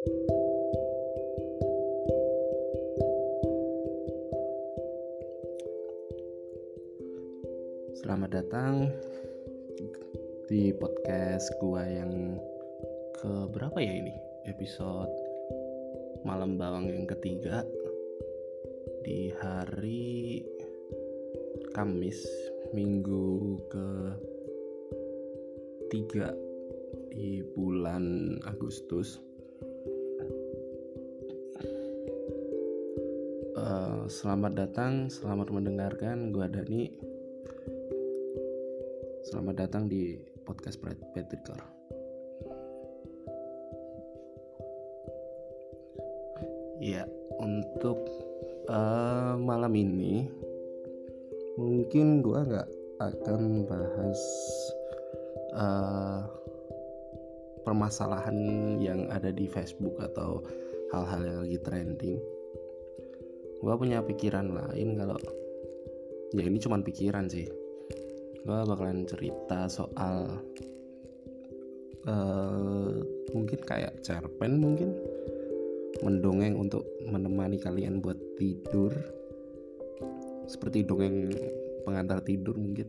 Selamat datang di podcast gua yang ke berapa ya ini? Episode Malam Bawang yang ketiga di hari Kamis minggu ke tiga di bulan Agustus. Uh, selamat datang, selamat mendengarkan. Gua Dani Selamat datang di podcast Petrikor. Ya, untuk uh, malam ini mungkin gue nggak akan bahas uh, permasalahan yang ada di Facebook atau hal-hal yang lagi trending. Gue punya pikiran lain kalau ya ini cuma pikiran sih. Gue bakalan cerita soal uh, mungkin kayak cerpen mungkin mendongeng untuk menemani kalian buat tidur. Seperti dongeng pengantar tidur mungkin.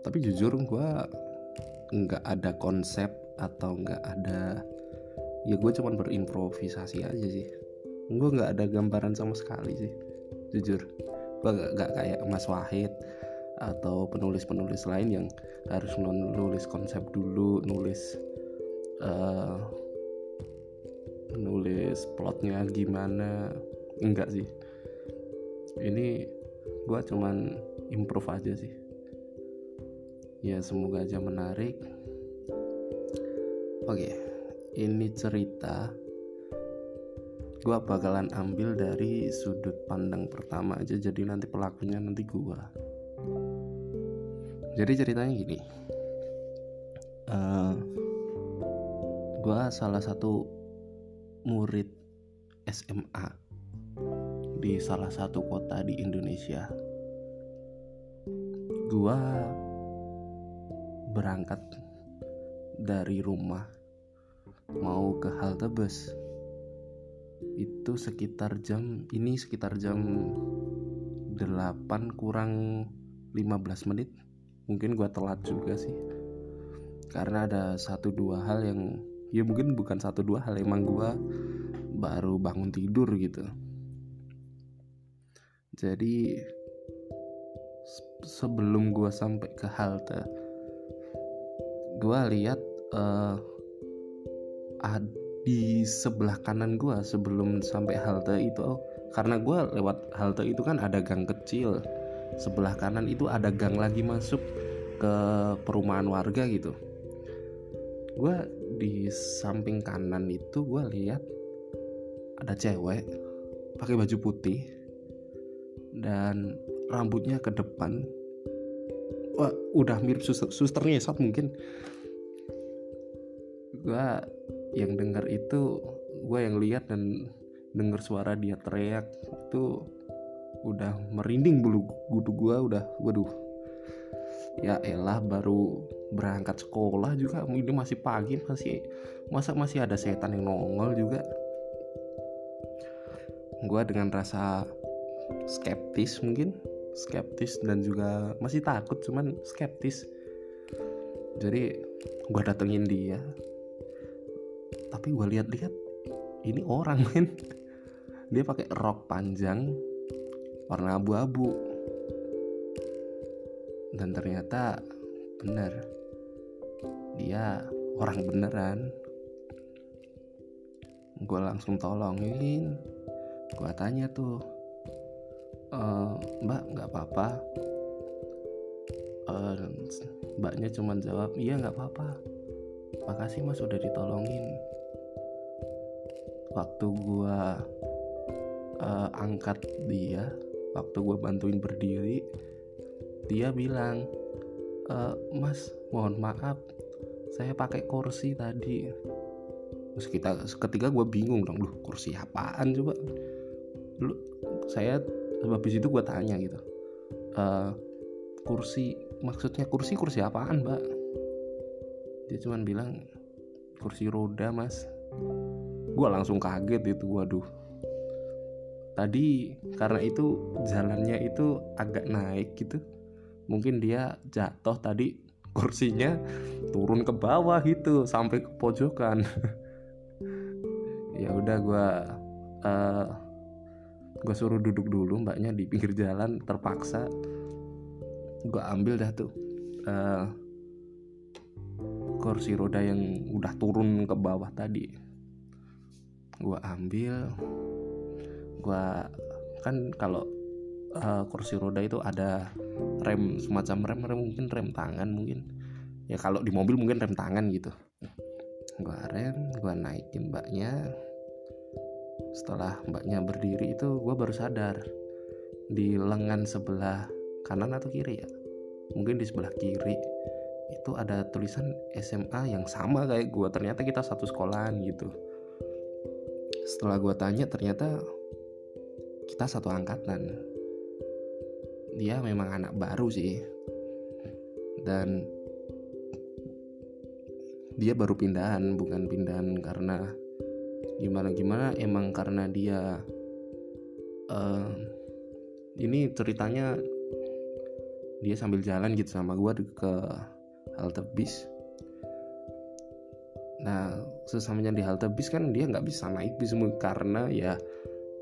Tapi jujur gue nggak ada konsep atau nggak ada ya gue cuman berimprovisasi aja sih gue nggak ada gambaran sama sekali sih jujur. Gue gak, gak kayak Mas Wahid atau penulis-penulis lain yang harus nulis konsep dulu nulis uh, nulis plotnya gimana. Enggak sih. Ini gue cuman improve aja sih. Ya semoga aja menarik. Oke ini cerita gue bakalan ambil dari sudut pandang pertama aja jadi nanti pelakunya nanti gue jadi ceritanya gini. Uh, eh, gue salah satu murid SMA di salah satu kota di Indonesia. Gue berangkat dari rumah mau ke halte bus itu sekitar jam ini sekitar jam 8 kurang 15 menit. Mungkin gue telat juga sih. Karena ada satu dua hal yang ya mungkin bukan satu dua hal emang gue baru bangun tidur gitu. Jadi sebelum gue sampai ke halte gue lihat uh, di sebelah kanan gue sebelum sampai halte itu. Karena gue lewat halte itu kan ada gang kecil. Sebelah kanan itu ada gang lagi masuk ke perumahan warga gitu. Gue di samping kanan itu gue lihat ada cewek pakai baju putih dan rambutnya ke depan. Wah udah mirip suster susternya saat mungkin. Gue yang dengar itu gue yang lihat dan dengar suara dia teriak itu udah merinding bulu kudu gua udah waduh. Ya elah baru berangkat sekolah juga ini masih pagi masih masa masih ada setan yang nongol juga. Gua dengan rasa skeptis mungkin skeptis dan juga masih takut cuman skeptis. Jadi gua datengin dia tapi gua lihat-lihat ini orang men. Dia pakai rok panjang warna abu-abu. Dan ternyata benar. Dia orang beneran. Gue langsung tolongin. Gue tanya tuh e, mbak nggak apa-apa? E, mbaknya cuma jawab iya nggak apa-apa. Makasih mas udah ditolongin waktu gue uh, angkat dia waktu gue bantuin berdiri dia bilang e, mas mohon maaf saya pakai kursi tadi. Terus kita ketika gue bingung dong lu kursi apaan coba? Lu saya habis itu gue tanya gitu e, kursi maksudnya kursi kursi apaan mbak? Dia cuma bilang kursi roda mas gue langsung kaget itu waduh. Tadi karena itu jalannya itu agak naik gitu. Mungkin dia jatuh tadi kursinya turun ke bawah gitu sampai ke pojokan. Ya udah gue uh, gue suruh duduk dulu mbaknya di pinggir jalan terpaksa gue ambil dah tuh uh, kursi roda yang udah turun ke bawah tadi gue ambil gue kan kalau uh, kursi roda itu ada rem semacam rem rem mungkin rem tangan mungkin. Ya kalau di mobil mungkin rem tangan gitu. Gue rem gue naikin mbaknya. Setelah mbaknya berdiri itu gue baru sadar di lengan sebelah kanan atau kiri ya mungkin di sebelah kiri itu ada tulisan SMA yang sama kayak gue ternyata kita satu sekolahan gitu setelah gue tanya ternyata kita satu angkatan. Dia memang anak baru sih. Dan dia baru pindahan bukan pindahan karena gimana gimana emang karena dia uh, ini ceritanya dia sambil jalan gitu sama gue ke halte bis nah sesamanya di halte bis kan dia nggak bisa naik bis karena ya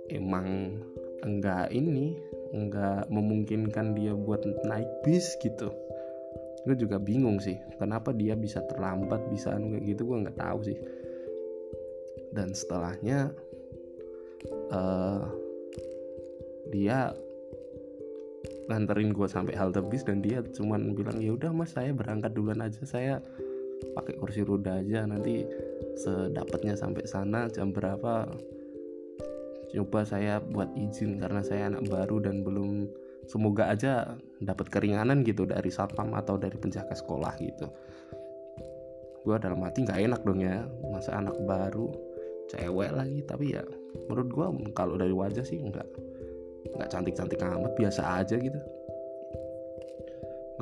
emang enggak ini enggak memungkinkan dia buat naik bis gitu. Gue juga bingung sih kenapa dia bisa terlambat bisa anu kayak gitu gue nggak tahu sih. Dan setelahnya uh, dia nganterin gue sampai halte bis dan dia cuman bilang ya udah mas saya berangkat duluan aja. Saya pakai kursi roda aja nanti sedapatnya sampai sana jam berapa? Coba saya buat izin karena saya anak baru dan belum semoga aja dapat keringanan gitu dari satpam atau dari penjaga sekolah gitu. Gue dalam hati nggak enak dong ya masa anak baru cewek lagi. Tapi ya menurut gue kalau dari wajah sih enggak nggak cantik-cantik amat biasa aja gitu.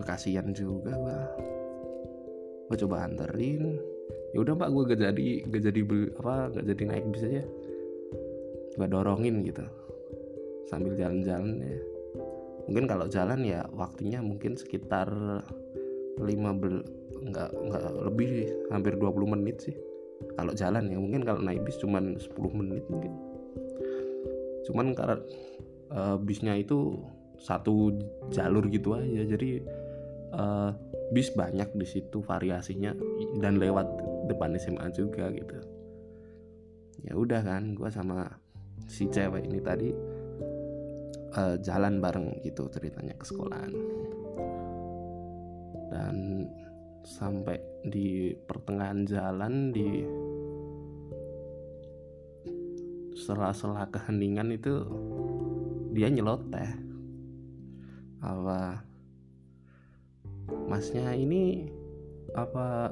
Kasihan juga gua gua coba anterin. Ya udah pak gue gak jadi gak jadi beli, apa gak jadi naik bis aja. Gue dorongin gitu. Sambil jalan-jalan ya. Mungkin kalau jalan ya waktunya mungkin sekitar 5 bel nggak nggak lebih hampir 20 menit sih. Kalau jalan ya mungkin kalau naik bis cuman 10 menit mungkin. Cuman karena uh, bisnya itu satu jalur gitu aja. Jadi uh, bis banyak di situ variasinya dan lewat depan SMA juga gitu. Ya udah kan gue sama si cewek ini tadi uh, jalan bareng gitu ceritanya ke sekolahan. Dan sampai di pertengahan jalan di sela-sela keheningan itu dia nyeloteh. Apa masnya ini apa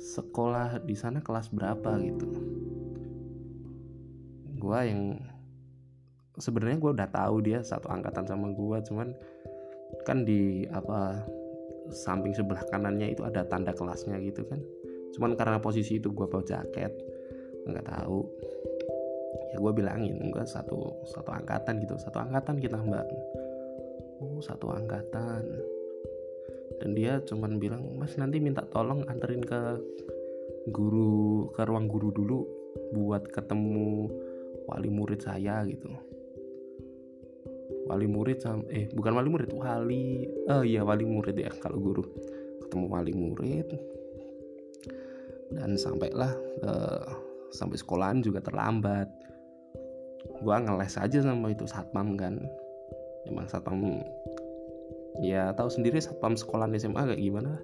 sekolah di sana kelas berapa gitu? Gua yang sebenarnya gue udah tahu dia satu angkatan sama gue cuman kan di apa samping sebelah kanannya itu ada tanda kelasnya gitu kan. Cuman karena posisi itu gue bawa jaket nggak tahu. Ya gue bilangin gue satu satu angkatan gitu satu angkatan kita mbak. Oh satu angkatan dan dia cuman bilang mas nanti minta tolong anterin ke guru ke ruang guru dulu buat ketemu wali murid saya gitu. Wali murid sama eh bukan wali murid wali oh iya wali murid ya kalau guru. Ketemu wali murid. Dan sampailah uh, sampai sekolahan juga terlambat. Gue ngeles aja sama itu satpam kan. Emang satpam ya tahu sendiri satpam sekolah SMA kayak gimana.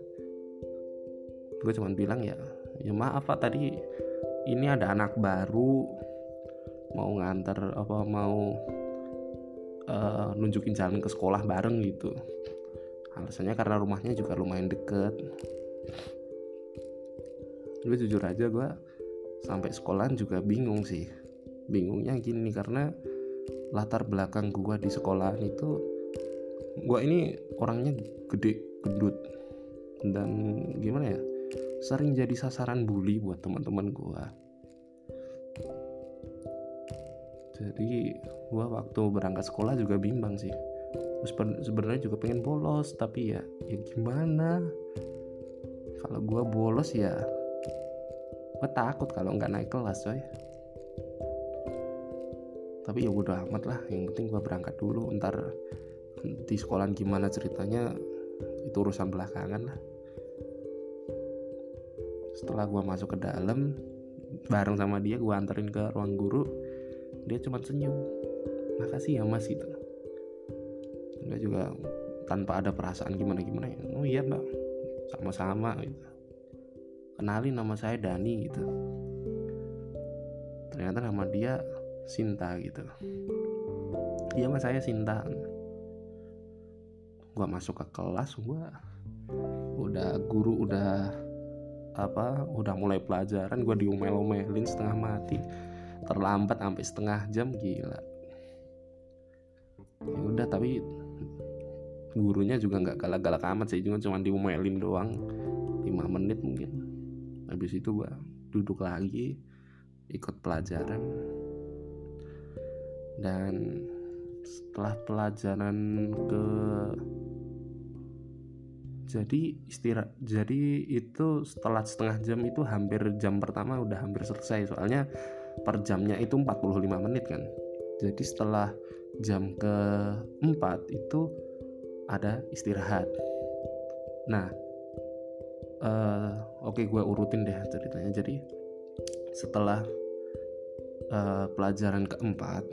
Gue cuman bilang ya ya maaf pak tadi ini ada anak baru. Mau nganter apa mau uh, nunjukin jalan ke sekolah bareng gitu. Alasannya karena rumahnya juga lumayan deket. Gue jujur aja gue sampai sekolahan juga bingung sih. Bingungnya gini karena latar belakang gue di sekolahan itu gue ini orangnya gede gedut dan gimana ya sering jadi sasaran bully buat teman-teman gue jadi gue waktu berangkat sekolah juga bimbang sih. Sebenarnya juga pengen bolos tapi ya ya gimana? Kalau gue bolos ya gue takut kalau nggak naik kelas coy. Tapi ya udah amat lah yang penting gue berangkat dulu ntar di sekolah gimana ceritanya itu urusan belakangan lah. Setelah gue masuk ke dalam bareng sama dia gue anterin ke ruang guru dia cuma senyum. Makasih ya mas itu dia juga tanpa ada perasaan gimana gimana ya. Oh iya mbak. Sama-sama gitu. Kenalin nama saya Dani gitu. Ternyata nama dia Sinta gitu. Iya mas saya Sinta gua masuk ke kelas gua udah guru udah apa udah mulai pelajaran gue diomel-omelin setengah mati. Terlambat sampai setengah jam gila. Ya udah tapi gurunya juga nggak galak-galak amat sih cuma cuma diomelin doang. 5 menit mungkin. Habis itu gua duduk lagi ikut pelajaran. Dan setelah pelajaran ke jadi istirahat jadi itu setelah setengah jam itu hampir jam pertama udah hampir selesai. Soalnya per jamnya itu 45 menit kan. Jadi setelah jam keempat itu ada istirahat. Nah uh, oke okay, gue urutin deh ceritanya. Jadi setelah uh, pelajaran keempat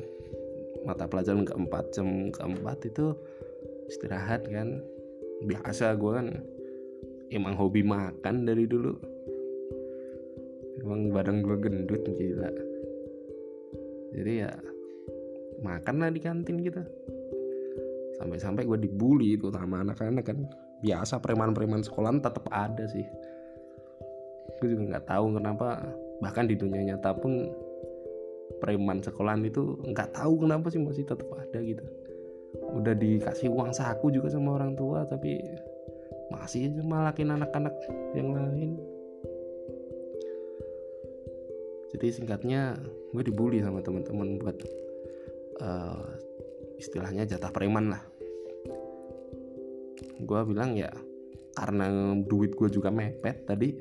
mata pelajaran keempat jam keempat itu istirahat kan biasa gue kan emang hobi makan dari dulu. Emang badan gue gendut gila. Jadi ya makan lah di kantin gitu sampai-sampai gue dibully itu sama anak-anak kan. Biasa preman-preman sekolah tetap ada sih. Gue juga nggak tahu kenapa bahkan di dunia nyata pun preman sekolahan itu nggak tahu kenapa sih masih tetap ada gitu udah dikasih uang saku juga sama orang tua tapi masih aja malakin anak-anak yang lain. Jadi singkatnya gue dibully sama teman-teman buat uh, istilahnya jatah preman lah. Gue bilang ya karena duit gue juga mepet tadi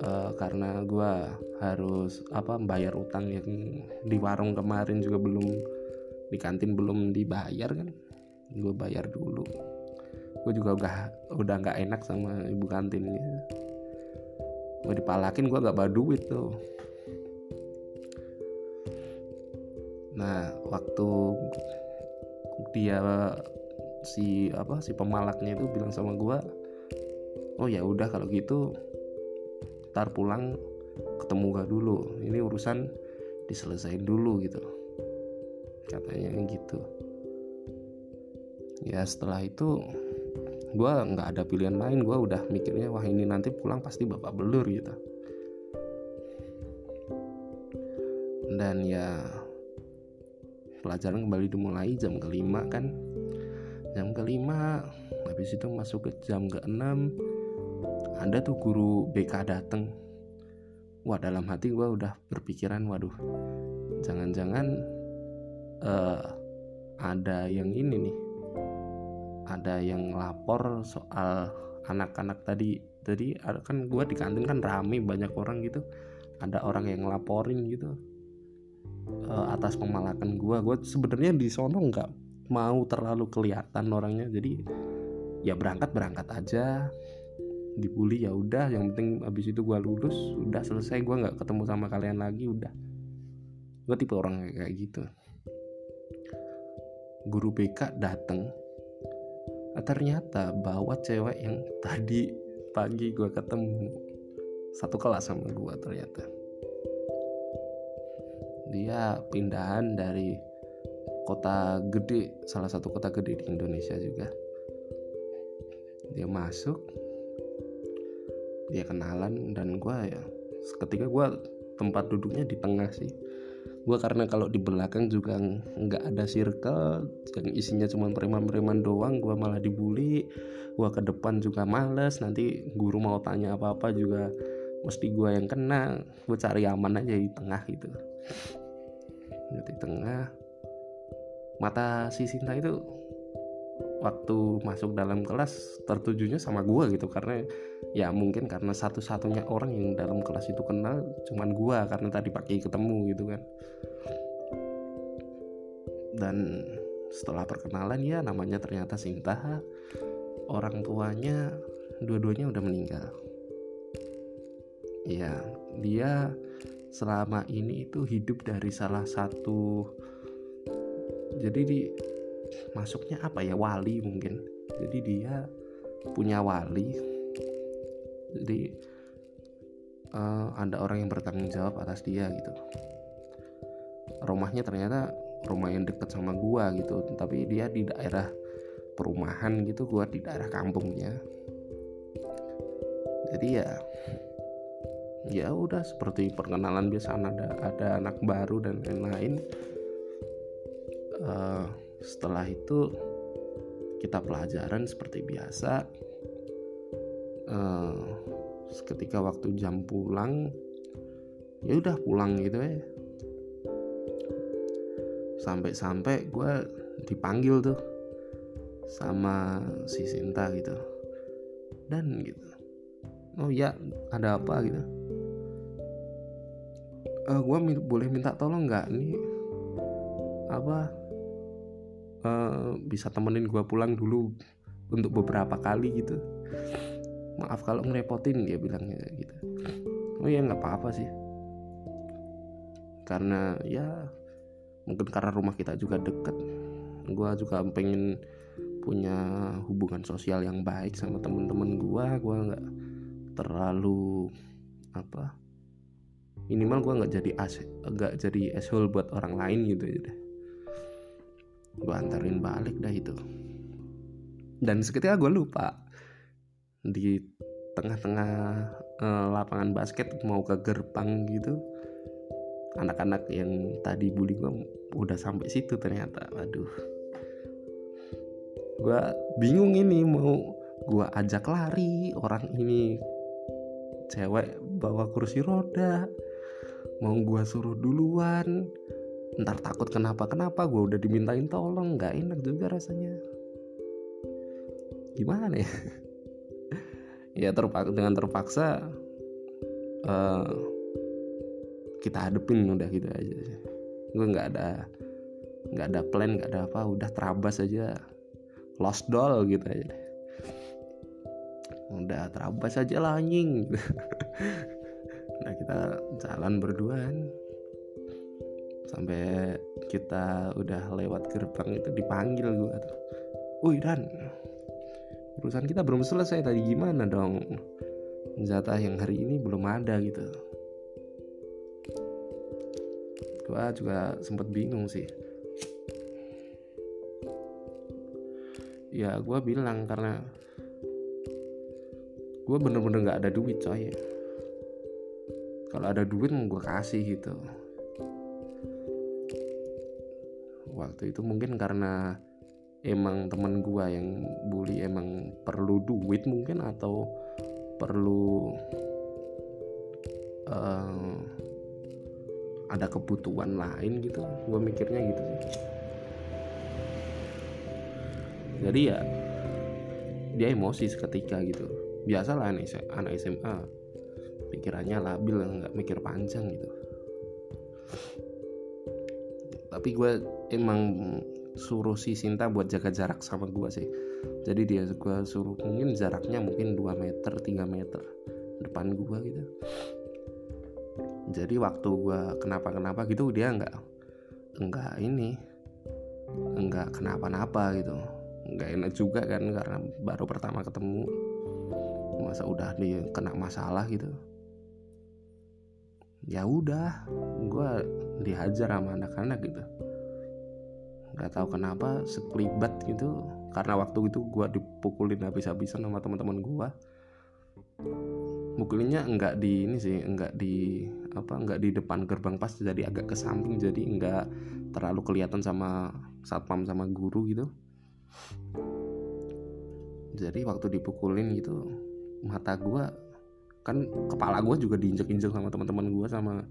uh, karena gue harus apa bayar utang yang di warung kemarin juga belum di kantin belum dibayar kan? Gue bayar dulu. Gue juga udah udah nggak enak sama ibu kantinnya. Gue dipalakin gue gak bawa duit tuh. Nah waktu dia si apa si pemalaknya itu bilang sama gue oh ya udah kalau gitu ntar pulang ketemu gak dulu. Ini urusan diselesain dulu gitu katanya gitu. Ya setelah itu gue nggak ada pilihan lain. Gue udah mikirnya wah ini nanti pulang pasti bapak belur gitu. Dan ya pelajaran kembali dimulai jam kelima kan. Jam kelima habis itu masuk ke jam keenam ada tuh guru BK dateng. Wah dalam hati gue udah berpikiran waduh jangan-jangan uh, ada yang ini nih. Ada yang lapor soal anak-anak tadi. Jadi kan gue di kantin kan rame banyak orang gitu. Ada orang yang ngelaporin gitu. Uh, atas pemalakan gue gue sebenarnya di sono nggak mau terlalu kelihatan orangnya. Jadi ya berangkat berangkat aja. Dibully ya udah. Yang penting abis itu gue lulus udah selesai. Gue nggak ketemu sama kalian lagi udah. Gue tipe orang kayak gitu guru BK dateng ternyata bawa cewek yang tadi pagi gue ketemu. Satu kelas sama gue ternyata. Dia pindahan dari kota gede salah satu kota gede di Indonesia juga. Dia masuk dia kenalan dan gue ya ketika gue tempat duduknya di tengah sih gue karena kalau di belakang juga nggak ada circle yang isinya cuma preman-preman doang gue malah dibully. Gue ke depan juga males nanti guru mau tanya apa-apa juga mesti gue yang kena. Gue cari aman aja di tengah gitu. Di tengah. Mata si Sinta itu waktu masuk dalam kelas tertujunya sama gue gitu. Karena ya mungkin karena satu-satunya orang yang dalam kelas itu kenal cuman gue karena tadi pagi ketemu gitu kan. Dan setelah perkenalan ya namanya ternyata Sinta. Orang tuanya dua-duanya udah meninggal. Ya dia selama ini itu hidup dari salah satu jadi di masuknya apa ya? Wali mungkin. Jadi dia punya wali. Jadi uh, ada orang yang bertanggung jawab atas dia gitu. Rumahnya ternyata rumah yang deket sama gua gitu. Tapi dia di daerah perumahan gitu gua di daerah kampungnya. Jadi ya ya udah seperti perkenalan biasa ada ada anak baru dan lain-lain. Uh, setelah itu kita pelajaran seperti biasa. Uh, ketika waktu jam pulang ya udah pulang gitu ya. Sampai-sampai gue dipanggil tuh sama si Sinta gitu. Dan gitu. Oh ya ada apa gitu? Uh, eh, gue boleh minta tolong nggak nih? Apa uh, bisa temenin gue pulang dulu untuk beberapa kali gitu. Maaf kalau ngerepotin dia bilangnya gitu. Oh ya nggak apa-apa sih. Karena ya mungkin karena rumah kita juga deket. Gue juga pengen punya hubungan sosial yang baik sama temen-temen gue gue nggak terlalu apa minimal gue nggak jadi as nggak jadi asshole buat orang lain gitu ya gue anterin balik dah itu. Dan seketika gue lupa di tengah-tengah uh, lapangan basket mau ke gerbang gitu anak-anak yang tadi bully gue udah sampai situ ternyata. Waduh. Gue bingung ini mau gue ajak lari orang ini cewek bawa kursi roda mau gue suruh duluan ntar takut kenapa kenapa gue udah dimintain tolong nggak enak juga rasanya. Gimana ya? Ya terpaksa dengan terpaksa uh, kita hadepin udah gitu aja. Gue nggak ada nggak ada plan nggak ada apa udah terabas aja. Lost doll gitu aja. Udah terabas aja lah anjing. Nah kita jalan berduaan sampai kita udah lewat gerbang itu dipanggil gue tuh. Woi Dan urusan kita belum selesai tadi gimana dong? Jatah yang hari ini belum ada gitu. Gue juga sempet bingung sih. Ya gue bilang karena gue bener-bener gak ada duit coy. Kalau ada duit mau gue kasih gitu waktu itu mungkin karena emang temen gua yang bully emang perlu duit mungkin atau perlu uh, ada kebutuhan lain gitu. Gue mikirnya gitu sih. Jadi ya dia emosi seketika gitu. Biasalah anak SMA pikirannya labil nggak mikir panjang gitu tapi gue emang suruh si Sinta buat jaga jarak sama gue sih. Jadi dia gue suruh mungkin jaraknya mungkin 2 meter 3 meter depan gue gitu. Jadi waktu gue kenapa-kenapa gitu dia nggak nggak ini nggak kenapa-napa gitu. Nggak enak juga kan karena baru pertama ketemu. Masa udah dia kena masalah gitu ya udah gue dihajar sama anak-anak gitu. Nggak tahu kenapa sekelibat gitu. Karena waktu itu gue dipukulin habis-habisan sama teman-teman gue mukulinnya enggak di ini sih enggak di apa enggak di depan gerbang pas jadi agak ke samping jadi enggak terlalu kelihatan sama satpam sama guru gitu. Jadi waktu dipukulin gitu mata gua kan kepala gua juga diinjek-injek sama teman-teman gua sama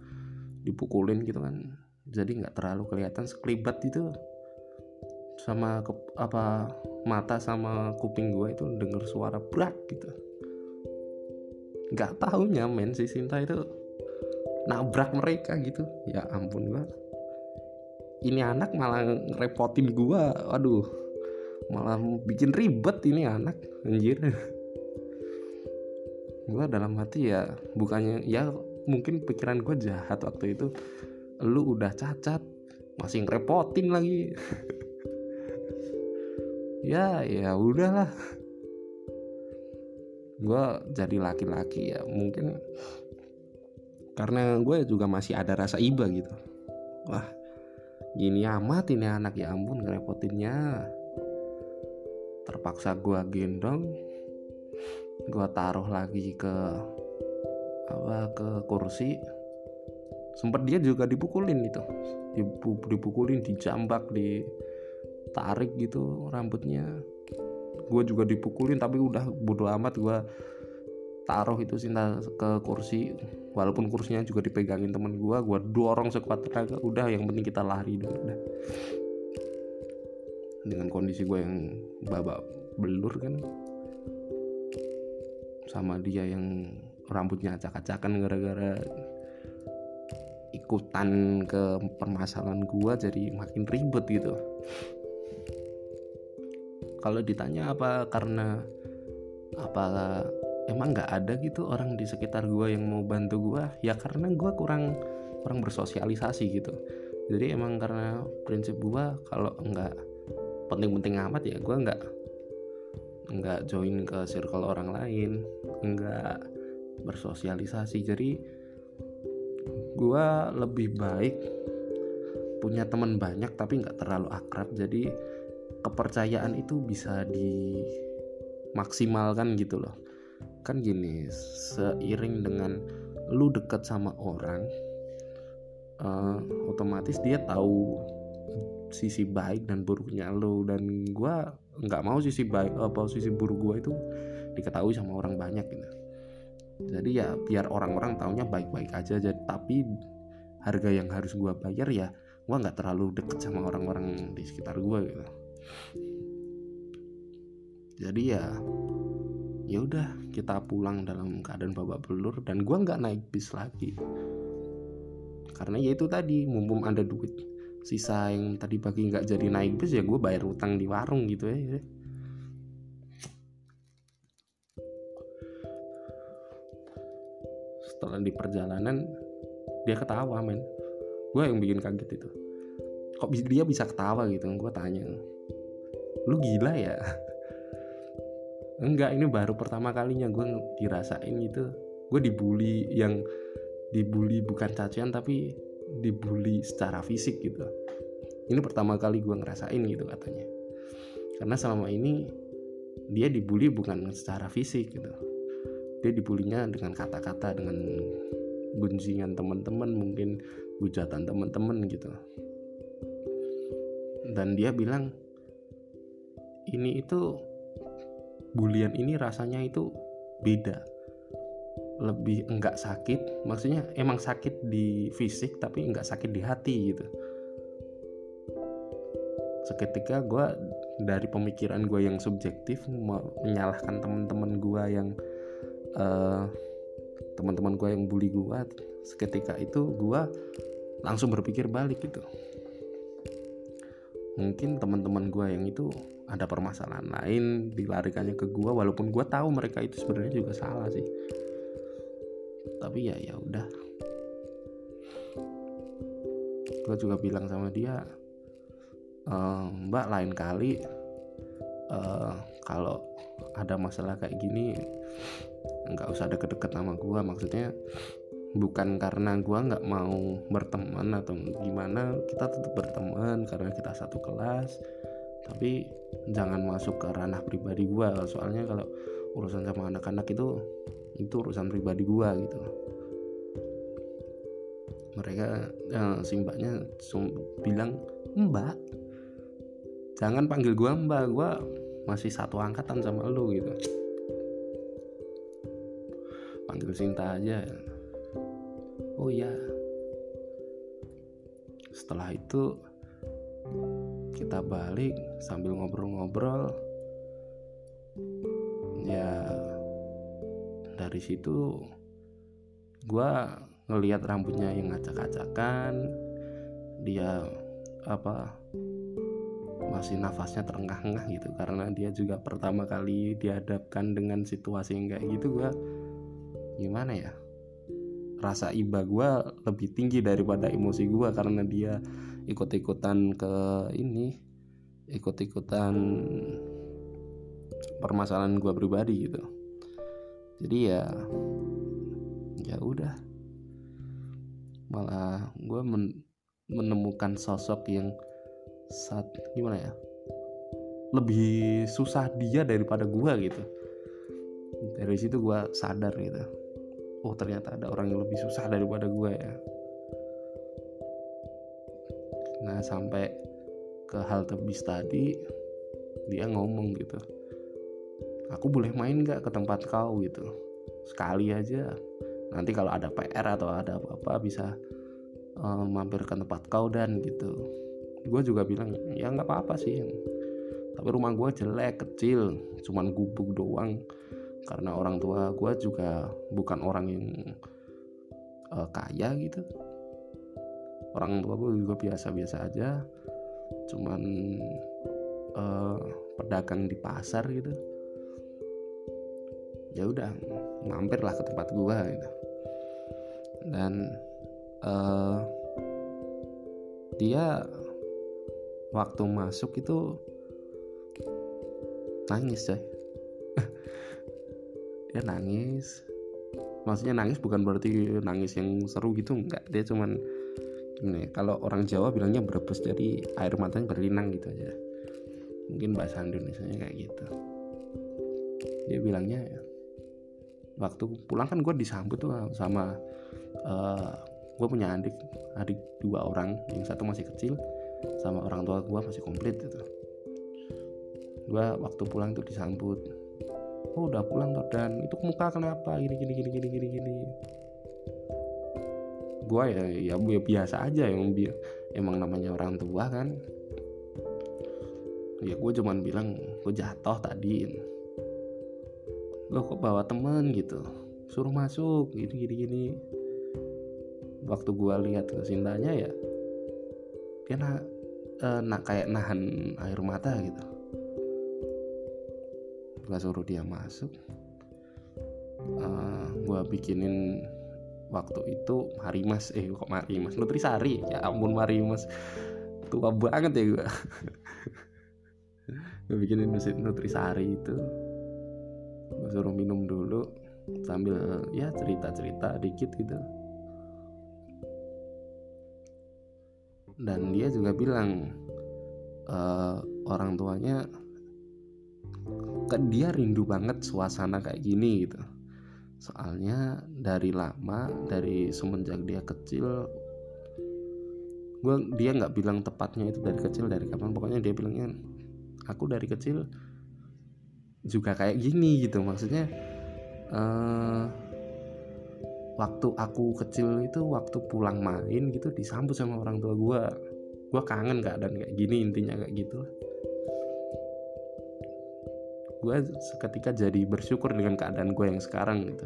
dipukulin gitu kan. Jadi nggak terlalu kelihatan sekelibat itu sama ke, apa mata sama kuping gue itu denger suara berat gitu. Nggak tahunya men si Sinta itu nabrak mereka gitu. Ya ampun gua ini anak malah ngerepotin gua. Aduh malah bikin ribet ini anak anjir gua dalam hati ya bukannya ya mungkin pikiran gue jahat waktu itu. Lu udah cacat masih ngerepotin lagi. Ya ya udahlah. Gue jadi laki-laki ya mungkin karena gue juga masih ada rasa iba gitu. Wah gini amat ini anak ya ampun ngerepotinnya. Terpaksa gue gendong gue taruh lagi ke apa ke kursi. Sempet dia juga dipukulin itu. Dipukulin dijambak ditarik gitu rambutnya. Gue juga dipukulin tapi udah bodo amat gue taruh itu Sinta ke kursi. Walaupun kursinya juga dipegangin temen gue gue dorong sekuat tenaga udah yang penting kita lari dulu udah dengan kondisi gue yang babak belur kan sama dia yang rambutnya acak-acakan gara-gara ikutan ke permasalahan gue jadi makin ribet gitu. Kalau ditanya apa karena apa emang nggak ada gitu orang di sekitar gue yang mau bantu gue ya karena gue kurang kurang bersosialisasi gitu. Jadi emang karena prinsip gue kalau nggak penting-penting amat ya gue nggak nggak join ke circle orang lain nggak bersosialisasi. Jadi gue lebih baik punya teman banyak tapi nggak terlalu akrab. Jadi kepercayaan itu bisa dimaksimalkan gitu loh. Kan gini seiring dengan lu deket sama orang uh, otomatis dia tahu sisi baik dan buruknya lo dan gue nggak mau sisi baik apa sisi buruk gue itu diketahui sama orang banyak gitu. Jadi ya biar orang-orang taunya baik-baik aja jadi tapi harga yang harus gue bayar ya gue nggak terlalu deket sama orang-orang di sekitar gue gitu. Jadi ya ya udah kita pulang dalam keadaan babak belur dan gue nggak naik bis lagi. Karena ya itu tadi mumpung ada duit sisa yang tadi pagi nggak jadi naik bis ya gue bayar utang di warung gitu ya setelah di perjalanan dia ketawa men. Gue yang bikin kaget itu. Kok dia bisa ketawa gitu? Gue tanya. Lu gila ya? Enggak ini baru pertama kalinya gue dirasain gitu. Gue dibully yang dibully bukan cacian tapi dibully secara fisik gitu. Ini pertama kali gue ngerasain gitu katanya. Karena selama ini dia dibully bukan secara fisik gitu. Dia dibulinya dengan kata-kata dengan gunjingan teman-teman mungkin hujatan teman-teman gitu. Dan dia bilang ini itu bulian ini rasanya itu beda lebih enggak sakit maksudnya emang sakit di fisik tapi enggak sakit di hati gitu. Seketika gue dari pemikiran gue yang subjektif menyalahkan teman-teman gue yang uh, teman-teman gue yang bully gue seketika itu gue langsung berpikir balik gitu. Mungkin teman-teman gue yang itu ada permasalahan lain dilarikannya ke gue walaupun gue tahu mereka itu sebenarnya juga salah sih tapi ya ya udah. Gue juga bilang sama dia e, mbak lain kali uh, kalau ada masalah kayak gini nggak usah deket-deket sama gue maksudnya bukan karena gue nggak mau berteman atau gimana kita tetap berteman karena kita satu kelas. Tapi jangan masuk ke ranah pribadi gue soalnya kalau urusan sama anak-anak itu itu urusan pribadi gue gitu. Mereka eh, si mbaknya bilang mbak jangan panggil gue mbak. Gue masih satu angkatan sama lu gitu. Panggil Sinta aja. Oh iya. Setelah itu kita balik sambil ngobrol-ngobrol. Ya dari situ gue ngelihat rambutnya yang acak-acakan dia apa masih nafasnya terengah-engah gitu. Karena dia juga pertama kali dihadapkan dengan situasi yang kayak gitu gue gimana ya rasa iba gue lebih tinggi daripada emosi gue karena dia ikut-ikutan ke ini ikut-ikutan permasalahan gue pribadi gitu jadi ya ya udah. Malah gue men menemukan sosok yang saat gimana ya lebih susah dia daripada gue gitu. Dari situ gue sadar gitu. Oh ternyata ada orang yang lebih susah daripada gue ya. Nah sampai ke halte bis tadi dia ngomong gitu aku boleh main gak ke tempat kau? gitu. Sekali aja. Nanti kalau ada PR atau ada apa-apa bisa um, mampir ke tempat kau dan gitu. Gue juga bilang ya nggak apa-apa sih. Tapi rumah gue jelek kecil cuman gubuk doang. Karena orang tua gue juga bukan orang yang uh, kaya gitu. Orang tua gue juga biasa-biasa aja. Cuman uh, pedagang di pasar gitu ya udah mampirlah ke tempat gue gitu. Dan uh, dia waktu masuk itu nangis coy. Dia nangis. Maksudnya nangis bukan berarti nangis yang seru gitu enggak. Dia cuman ini kalau orang Jawa bilangnya berebus jadi air matanya berlinang gitu aja. Mungkin bahasa Indonesia kayak gitu. Dia bilangnya waktu pulang kan gue disambut tuh sama uh, gue punya adik adik dua orang yang satu masih kecil sama orang tua gue masih komplit gitu. Gue waktu pulang tuh disambut oh udah pulang tuh dan itu muka kenapa? Gini gini gini gini gini gini. Gue ya, ya ya biasa aja yang bi emang namanya orang tua kan. Ya gue cuman bilang gue jatuh tadi lo kok bawa temen? gitu. Suruh masuk gini gini gini. Waktu gue lihat ke cintanya ya dia nak eh, kayak nahan air mata gitu. Gue suruh dia masuk. Uh, eh, gue bikinin waktu itu Marimas. Eh kok Marimas? Nutrisari. Ya ampun Marimas. Tua banget ya gue gue bikinin Nutrisari itu gue suruh minum dulu sambil ya cerita-cerita dikit gitu. Dan dia juga bilang uh, orang tuanya kan dia rindu banget suasana kayak gini gitu. Soalnya dari lama dari semenjak dia kecil gue dia nggak bilang tepatnya itu dari kecil dari kapan pokoknya dia bilangnya aku dari kecil juga kayak gini gitu. Maksudnya uh, waktu aku kecil itu waktu pulang main gitu disambut sama orang tua gue gue kangen keadaan kayak gini intinya kayak gitu gue seketika jadi bersyukur dengan keadaan gue yang sekarang gitu.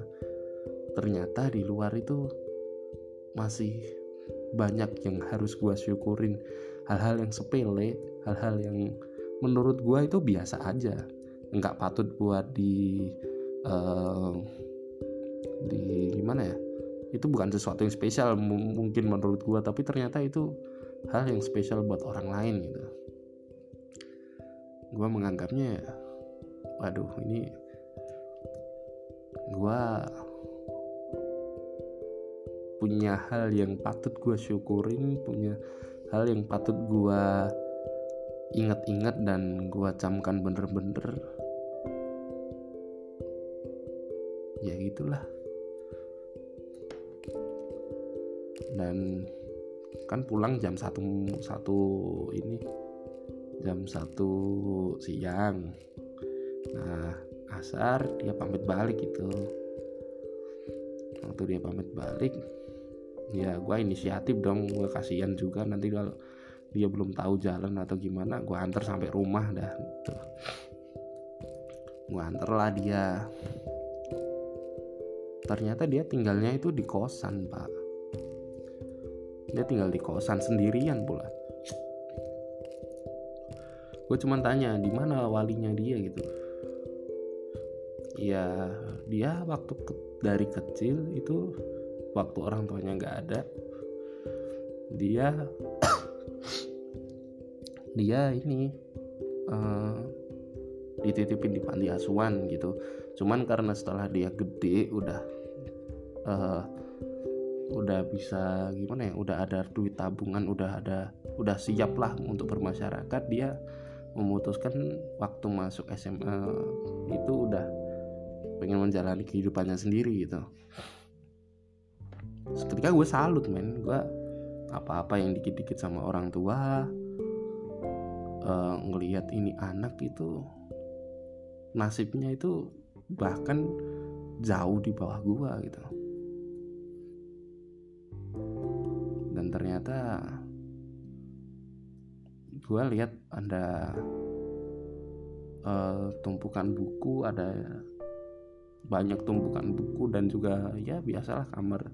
Ternyata di luar itu masih banyak yang harus gue syukurin. Hal-hal yang sepele hal-hal yang menurut gue itu biasa aja nggak patut buat di uh, di gimana ya? Itu bukan sesuatu yang spesial mungkin menurut gue tapi ternyata itu hal yang spesial buat orang lain gitu. Gue menganggapnya waduh ini gue punya hal yang patut gue syukurin punya hal yang patut gue ingat-ingat dan gue camkan bener-bener ya gitulah. Dan kan pulang jam satu satu ini jam satu siang. Nah asar dia pamit balik gitu. Waktu dia pamit balik ya gue inisiatif dong gue kasihan juga nanti kalau dia belum tahu jalan atau gimana gue antar sampai rumah dah gitu. gue antar lah dia ternyata dia tinggalnya itu di kosan pak. Dia tinggal di kosan sendirian pula. Gue cuma tanya di mana walinya dia? gitu. Ya dia waktu ke, dari kecil itu waktu orang tuanya nggak ada dia dia ini uh, dititipin di panti asuhan gitu. Cuman karena setelah dia gede udah uh, udah bisa gimana ya udah ada duit tabungan udah ada udah siap lah untuk bermasyarakat dia memutuskan waktu masuk SMA itu udah pengen menjalani kehidupannya sendiri gitu. Ketika gue salut men gue apa-apa yang dikit-dikit sama orang tua uh, ngelihat ini anak itu nasibnya itu bahkan jauh di bawah gue gitu ternyata gue lihat ada uh, tumpukan buku ada banyak tumpukan buku dan juga ya biasalah kamar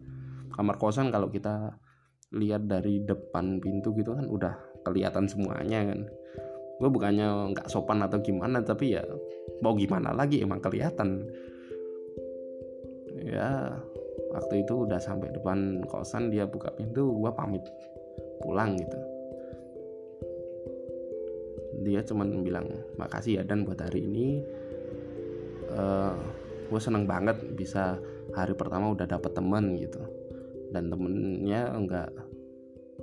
kamar kosan kalau kita lihat dari depan pintu gitu kan udah kelihatan semuanya kan. Gue bukannya nggak sopan atau gimana tapi ya mau gimana lagi emang kelihatan. Ya waktu itu udah sampai depan kosan dia buka pintu gue pamit. Pulang gitu. Dia cuman bilang makasih ya dan buat hari ini. Uh, gue seneng banget bisa hari pertama udah dapet temen gitu. Dan temennya enggak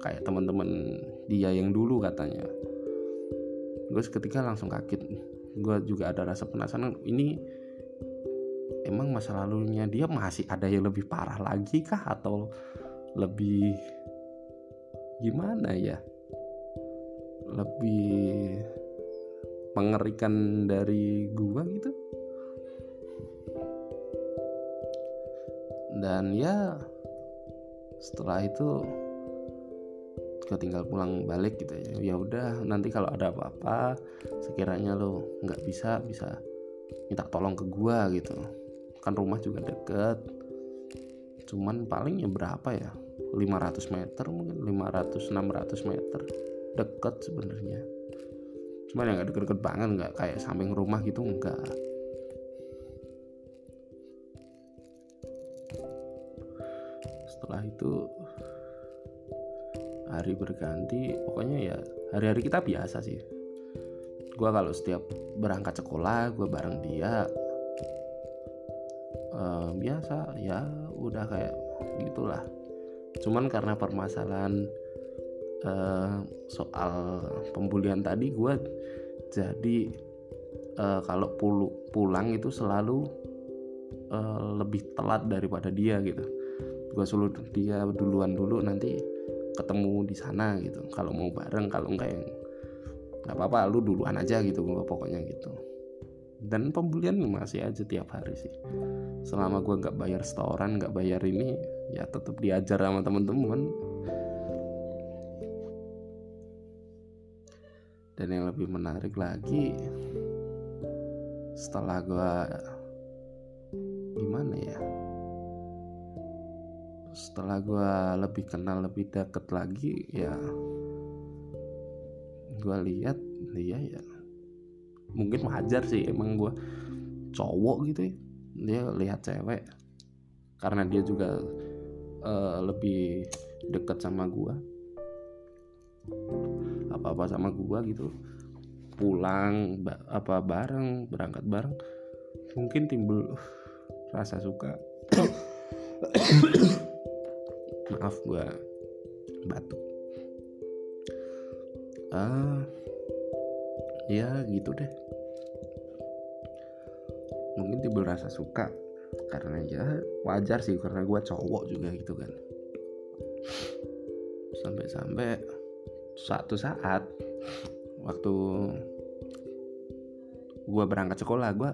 kayak teman-teman dia yang dulu katanya. Gue seketika langsung kaget gue juga ada rasa penasaran ini emang masa lalunya dia masih ada yang lebih parah lagi kah? Atau lebih gimana ya? Lebih mengerikan dari gua gitu? Dan ya setelah itu gue tinggal pulang balik gitu ya. Ya udah nanti kalau ada apa-apa sekiranya lo nggak bisa bisa minta tolong ke gua gitu. Kan rumah juga deket. Cuman palingnya berapa ya? 500 meter mungkin 500 600 meter deket sebenarnya. Cuman yang gak deket-deket banget nggak kayak samping rumah gitu enggak setelah itu hari berganti pokoknya ya hari-hari kita biasa sih gue kalau setiap berangkat sekolah gue bareng dia uh, biasa ya udah kayak gitulah. Cuman karena permasalahan uh, soal pembulian tadi gue jadi uh, kalau pulu, pulang itu selalu uh, lebih telat daripada dia gitu. Gue suruh dia duluan dulu nanti ketemu di sana gitu. Kalau mau bareng kalau enggak yang nggak apa-apa lu duluan aja gitu gue pokoknya gitu. Dan pembelian masih aja tiap hari sih. Selama gue nggak bayar setoran nggak bayar ini ya tetap diajar sama temen-temen. Dan yang lebih menarik lagi setelah gue gimana ya? Setelah gue lebih kenal lebih deket lagi ya gue lihat dia ya mungkin wajar sih emang gue cowok gitu ya. Dia lihat cewek karena dia juga uh, lebih deket sama gue apa apa sama gue gitu. Pulang apa bareng berangkat bareng. Mungkin timbul rasa suka. Maaf gue batuk ah ya gitu deh. Mungkin timbul rasa suka karena ya wajar sih karena gue cowok juga gitu kan. Sampai-sampai suatu saat waktu gue berangkat sekolah gue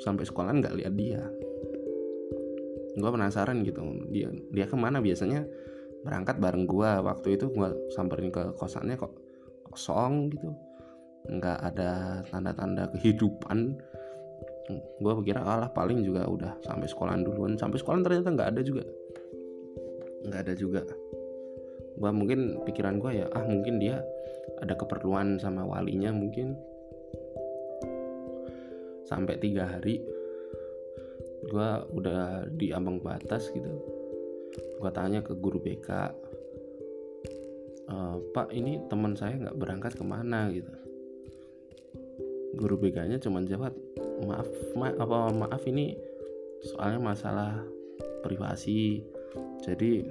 sampai sekolah nggak lihat dia. Gue penasaran gitu dia dia ke mana biasanya berangkat bareng gue waktu itu gue samperin ke kosannya kok kosong gitu. Nggak ada tanda-tanda kehidupan. Gue pikir alah paling juga udah sampai sekolahan duluan. Sampai sekolah ternyata nggak ada juga. Nggak ada juga. Gue mungkin pikiran gue ya ah mungkin dia ada keperluan sama walinya mungkin. Sampai tiga hari gue udah di ambang batas gitu gue tanya ke guru BK e, Pak ini teman saya nggak berangkat ke mana? Gitu. Guru BK nya cuma jawab maaf ma apa maaf ini soalnya masalah privasi. Jadi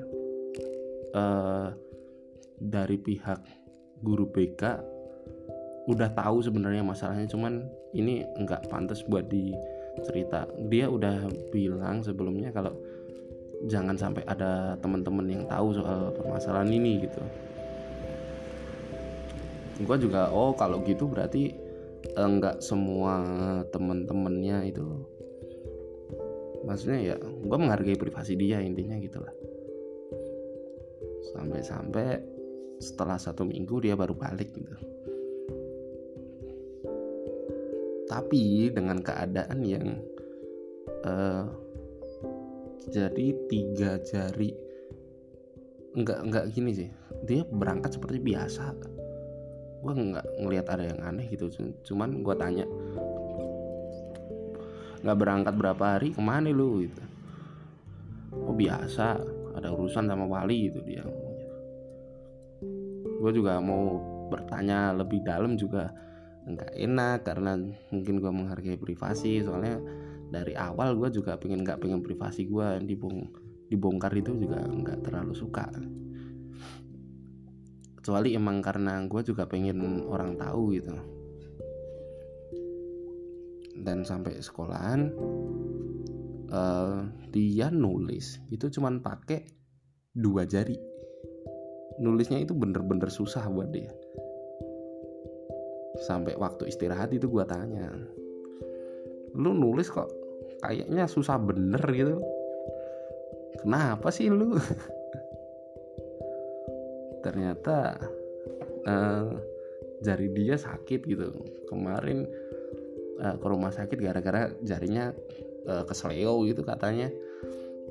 uh, dari pihak guru BK udah tahu sebenarnya masalahnya cuman ini nggak pantas buat dicerita. Dia udah bilang sebelumnya kalau jangan sampai ada teman-teman yang tahu soal permasalahan ini gitu. Gue juga oh kalau gitu berarti enggak semua temen-temennya itu maksudnya ya gue menghargai privasi dia intinya gitulah. Sampai-sampai setelah satu minggu dia baru balik gitu. Tapi dengan keadaan yang uh, jadi tiga jari. Enggak enggak gini sih. Dia berangkat seperti biasa. Gue nggak ngelihat ada yang aneh gitu. Cuman gue tanya nggak berangkat berapa hari? Ke mana lu? Gitu. Oh biasa. Ada urusan sama wali gitu dia gue juga mau bertanya lebih dalam juga. Nggak enak karena mungkin gue menghargai privasi. Soalnya dari awal gue juga pengen nggak pengen privasi gue dibong dibongkar itu juga nggak terlalu suka. Kecuali emang karena gue juga pengen orang tahu gitu. Dan sampai sekolahan uh, dia nulis itu cuman pakai dua jari. Nulisnya itu bener-bener susah buat dia. Sampai waktu istirahat itu gue tanya lu nulis kok kayaknya susah bener gitu. Kenapa sih lu? Ternyata uh, jari dia sakit gitu. Kemarin uh, ke rumah sakit gara-gara jarinya uh, kesleo gitu katanya.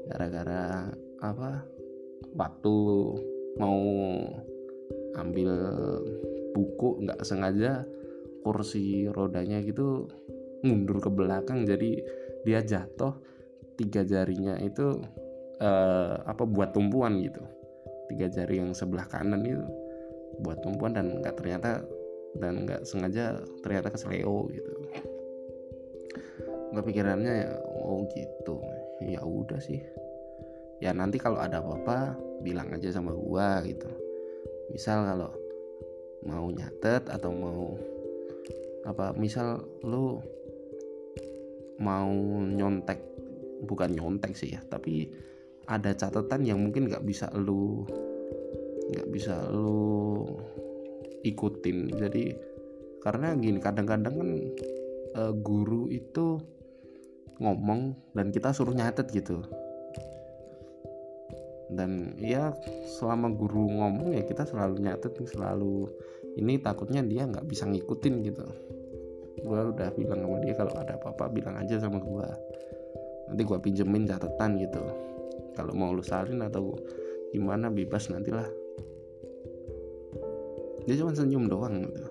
Gara-gara apa? Waktu mau ambil buku nggak sengaja kursi rodanya gitu mundur ke belakang jadi dia jatuh tiga jarinya itu uh, apa buat tumpuan gitu. Tiga jari yang sebelah kanan itu buat tumpuan dan nggak ternyata dan nggak sengaja ternyata kesleo gitu. Nggak pikirannya ya oh gitu ya udah sih. Ya nanti kalau ada apa-apa bilang aja sama gua gitu. Misal kalau mau nyatet atau mau apa misal lu mau nyontek bukan nyontek sih ya tapi ada catatan yang mungkin nggak bisa lu nggak bisa lu ikutin. Jadi karena gini kadang-kadang kan uh, guru itu ngomong dan kita suruh nyatet gitu. Dan ya selama guru ngomong ya kita selalu nyatet selalu ini takutnya dia nggak bisa ngikutin gitu gue udah bilang sama dia kalau ada apa-apa bilang aja sama gue nanti gue pinjemin catatan gitu. Kalau mau lu salin atau gimana bebas nantilah. Dia cuma senyum doang gitu.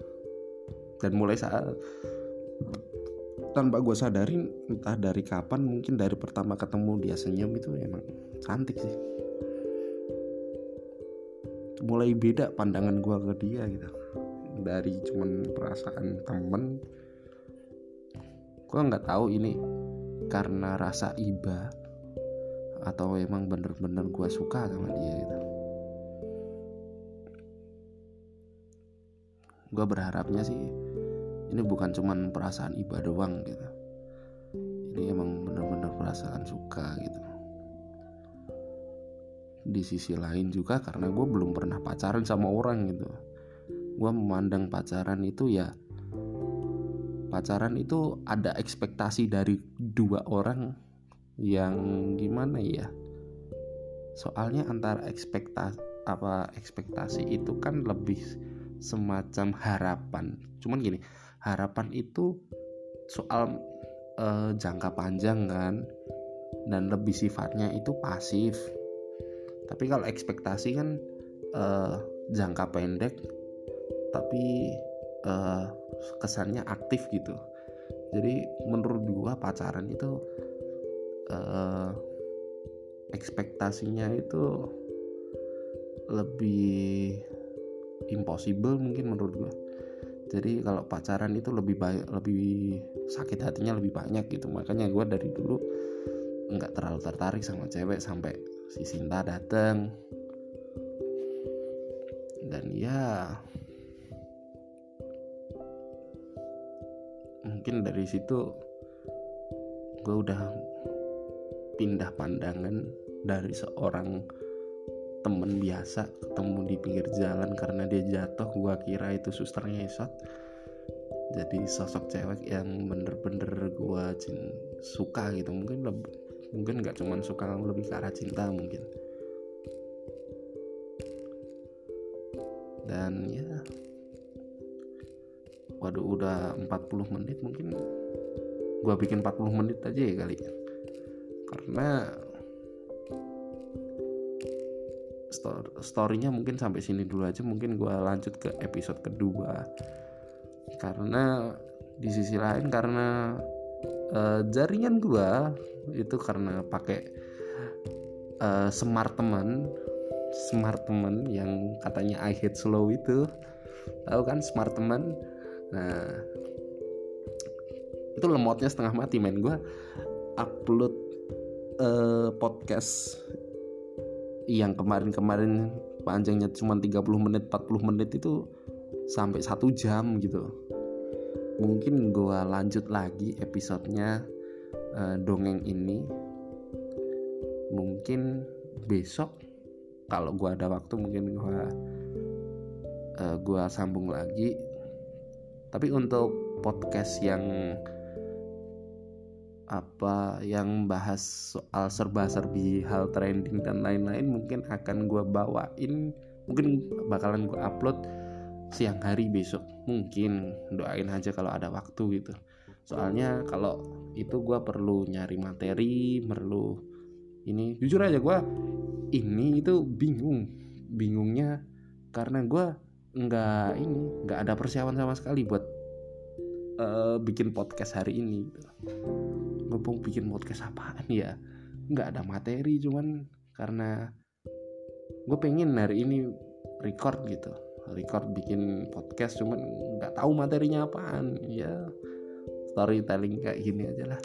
dan mulai saat tanpa gue sadarin entah dari kapan mungkin dari pertama ketemu dia senyum itu emang cantik sih. Mulai beda pandangan gue ke dia gitu. Dari cuman perasaan temen gue nggak tahu ini karena rasa iba atau emang bener-bener gue suka sama dia gitu. Gue berharapnya sih ini bukan cuman perasaan iba doang gitu. Ini emang bener-bener perasaan suka gitu. Di sisi lain juga karena gue belum pernah pacaran sama orang gitu. Gue memandang pacaran itu ya pacaran itu ada ekspektasi dari dua orang yang gimana ya? Soalnya antara ekspektasi apa ekspektasi itu kan lebih semacam harapan. Cuman gini harapan itu soal uh, jangka panjang kan dan lebih sifatnya itu pasif. Tapi kalau ekspektasi kan uh, jangka pendek tapi uh, kesannya aktif gitu. Jadi menurut gua pacaran itu uh, ekspektasinya itu lebih impossible mungkin menurut gua. Jadi kalau pacaran itu lebih banyak lebih sakit hatinya lebih banyak gitu. Makanya gue dari dulu nggak terlalu tertarik sama cewek sampai si Sinta datang dan ya mungkin dari situ gue udah pindah pandangan dari seorang temen biasa ketemu di pinggir jalan karena dia jatuh gue kira itu suster ngesot. Jadi sosok cewek yang bener-bener gue suka gitu. Mungkin lebih, mungkin nggak cuman suka lebih ke arah cinta mungkin. Dan ya waduh udah 40 menit mungkin. Gua bikin 40 menit aja ya kali karena storynya mungkin sampai sini dulu aja mungkin gua lanjut ke episode kedua. Karena di sisi lain karena uh, jaringan gua itu karena pakai uh, smart teman smart teman yang katanya I hate slow itu. Tahu kan smart teman nah itu lemotnya setengah mati main gue upload uh, podcast yang kemarin-kemarin panjangnya cuma 30 menit 40 menit itu sampai satu jam gitu. Mungkin gue lanjut lagi episodenya uh, dongeng ini. Mungkin besok kalau gue ada waktu mungkin gue uh, gue sambung lagi tapi untuk podcast yang apa yang bahas soal serba-serbi hal trending dan lain-lain mungkin akan gue bawain mungkin bakalan gue upload siang hari besok. Mungkin doain aja kalau ada waktu gitu. Soalnya kalau itu gue perlu nyari materi perlu ini. Jujur aja gue ini itu bingung. Bingungnya karena gue nggak ini nggak ada persiapan sama sekali buat uh, bikin podcast hari ini. Gitu. ngomong bikin podcast apaan ya? Nggak ada materi cuman karena gue pengen hari ini record gitu. Record bikin podcast cuman nggak tahu materinya apaan. Ya storytelling kayak gini aja lah.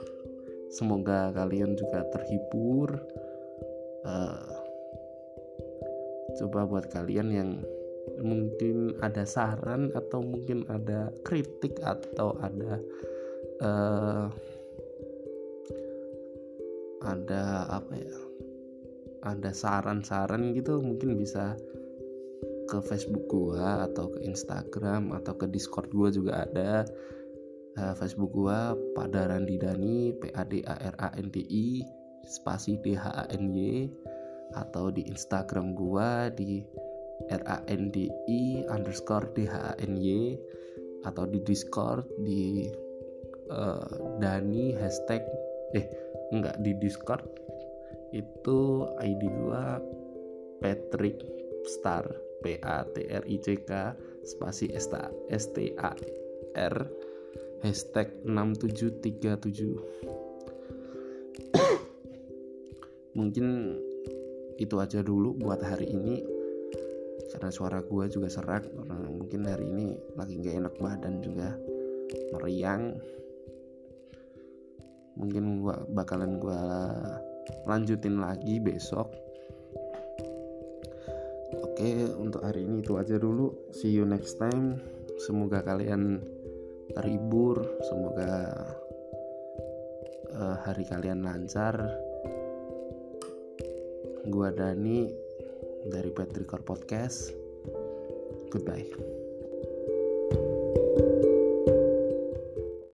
Semoga kalian juga terhibur. Uh, coba buat kalian yang mungkin ada saran atau mungkin ada kritik atau ada uh, ada apa ya ada saran-saran gitu mungkin bisa ke Facebook gua atau ke Instagram atau ke Discord gua juga ada. Uh, Facebook gua Padaran Didani P A D A R A N D I spasi D H A N Y atau di Instagram gua di R A N D I underscore D H A N Y atau di Discord di uh, Dani hashtag eh enggak di Discord. Itu ID gua Patrick Star P A T R I C K spasi S T A R hashtag 6737 mungkin itu aja dulu buat hari ini karena suara gue juga serak. Mungkin hari ini lagi gak enak badan juga. Meriang. Mungkin gua bakalan gue lanjutin lagi besok. Oke untuk hari ini itu aja dulu. See you next time. Semoga kalian terhibur. Semoga uh, hari kalian lancar. Gua Dani dari Petrikor Podcast. Goodbye